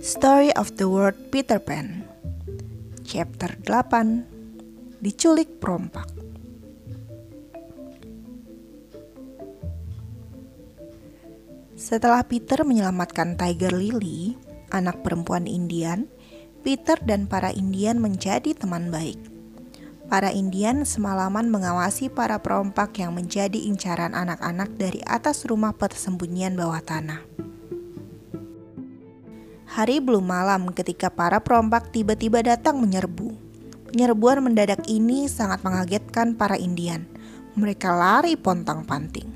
Story of the World Peter Pan Chapter 8 Diculik Perompak Setelah Peter menyelamatkan Tiger Lily, anak perempuan Indian, Peter dan para Indian menjadi teman baik. Para Indian semalaman mengawasi para perompak yang menjadi incaran anak-anak dari atas rumah persembunyian bawah tanah. Hari belum malam ketika para perompak tiba-tiba datang menyerbu. Penyerbuan mendadak ini sangat mengagetkan para Indian. Mereka lari pontang-panting.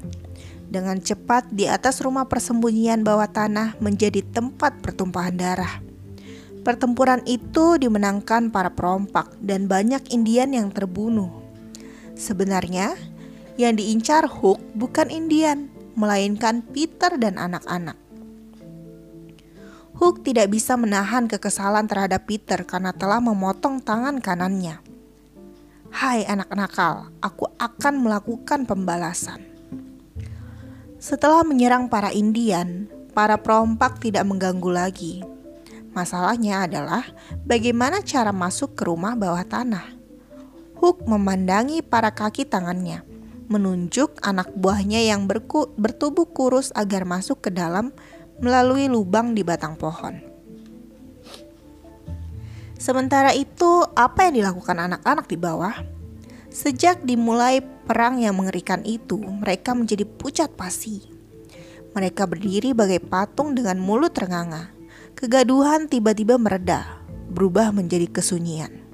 Dengan cepat di atas rumah persembunyian bawah tanah menjadi tempat pertumpahan darah. Pertempuran itu dimenangkan para perompak dan banyak Indian yang terbunuh. Sebenarnya, yang diincar Hook bukan Indian, melainkan Peter dan anak-anak. Hook tidak bisa menahan kekesalan terhadap Peter karena telah memotong tangan kanannya. Hai anak nakal, aku akan melakukan pembalasan. Setelah menyerang para Indian, para perompak tidak mengganggu lagi. Masalahnya adalah bagaimana cara masuk ke rumah bawah tanah. Hook memandangi para kaki tangannya, menunjuk anak buahnya yang bertubuh kurus agar masuk ke dalam melalui lubang di batang pohon. Sementara itu, apa yang dilakukan anak-anak di bawah? Sejak dimulai perang yang mengerikan itu, mereka menjadi pucat pasi. Mereka berdiri bagai patung dengan mulut ternganga. Kegaduhan tiba-tiba mereda, berubah menjadi kesunyian.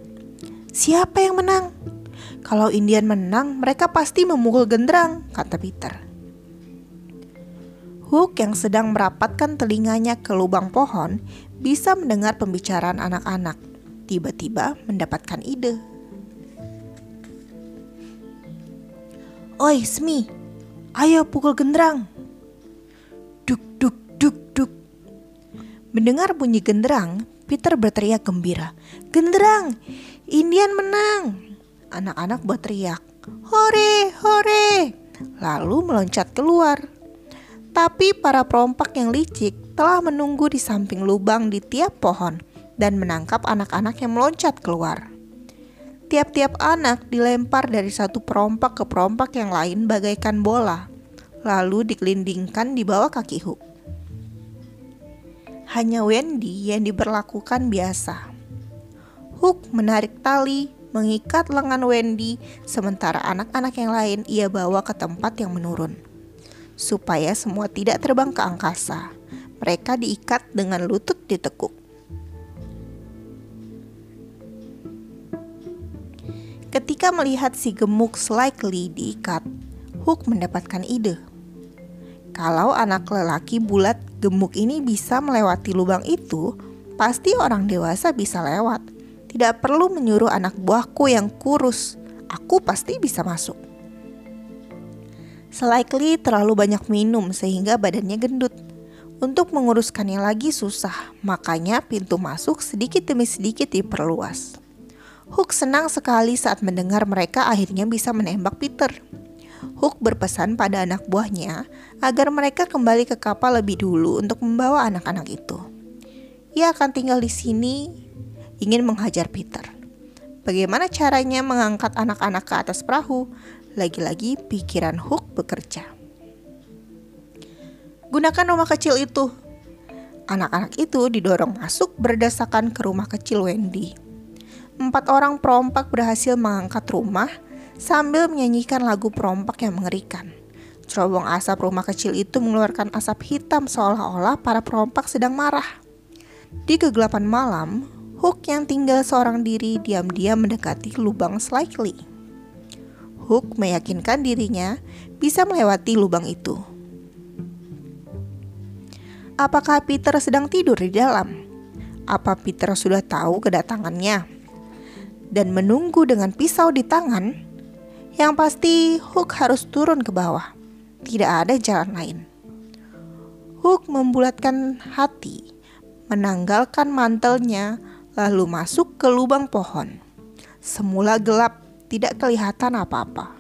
Siapa yang menang? Kalau Indian menang, mereka pasti memukul genderang, kata Peter. Hook yang sedang merapatkan telinganya ke lubang pohon bisa mendengar pembicaraan anak-anak. Tiba-tiba mendapatkan ide. Oi, Smi, ayo pukul genderang. Duk, duk, duk, duk. Mendengar bunyi genderang, Peter berteriak gembira. Genderang, Indian menang. Anak-anak berteriak, hore, hore. Lalu meloncat keluar. Tapi para perompak yang licik telah menunggu di samping lubang di tiap pohon dan menangkap anak-anak yang meloncat keluar. Tiap-tiap anak dilempar dari satu perompak ke perompak yang lain bagaikan bola, lalu dikelindingkan di bawah kaki Hook. Hanya Wendy yang diberlakukan biasa. Hook menarik tali, mengikat lengan Wendy, sementara anak-anak yang lain ia bawa ke tempat yang menurun supaya semua tidak terbang ke angkasa. Mereka diikat dengan lutut ditekuk. Ketika melihat si gemuk slightly diikat, Hook mendapatkan ide. Kalau anak lelaki bulat gemuk ini bisa melewati lubang itu, pasti orang dewasa bisa lewat. Tidak perlu menyuruh anak buahku yang kurus. Aku pasti bisa masuk. Selikely terlalu banyak minum sehingga badannya gendut. Untuk menguruskannya lagi susah, makanya pintu masuk sedikit demi sedikit diperluas. Hook senang sekali saat mendengar mereka akhirnya bisa menembak Peter. Hook berpesan pada anak buahnya agar mereka kembali ke kapal lebih dulu untuk membawa anak-anak itu. Ia akan tinggal di sini, ingin menghajar Peter. Bagaimana caranya mengangkat anak-anak ke atas perahu lagi-lagi pikiran Hook bekerja. Gunakan rumah kecil itu. Anak-anak itu didorong masuk berdasarkan ke rumah kecil Wendy. Empat orang perompak berhasil mengangkat rumah sambil menyanyikan lagu perompak yang mengerikan. Cerobong asap rumah kecil itu mengeluarkan asap hitam seolah-olah para perompak sedang marah. Di kegelapan malam, Hook yang tinggal seorang diri diam-diam mendekati lubang Slightly. Hook meyakinkan dirinya bisa melewati lubang itu. Apakah Peter sedang tidur di dalam? Apa Peter sudah tahu kedatangannya dan menunggu dengan pisau di tangan? Yang pasti, Hook harus turun ke bawah. Tidak ada jalan lain. Hook membulatkan hati, menanggalkan mantelnya, lalu masuk ke lubang pohon. Semula gelap tidak kelihatan apa-apa.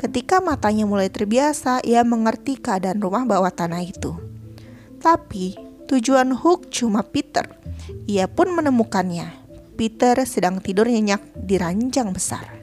Ketika matanya mulai terbiasa, ia mengerti keadaan rumah bawah tanah itu. Tapi Tujuan Hook cuma Peter. Ia pun menemukannya. Peter sedang tidur nyenyak di ranjang besar.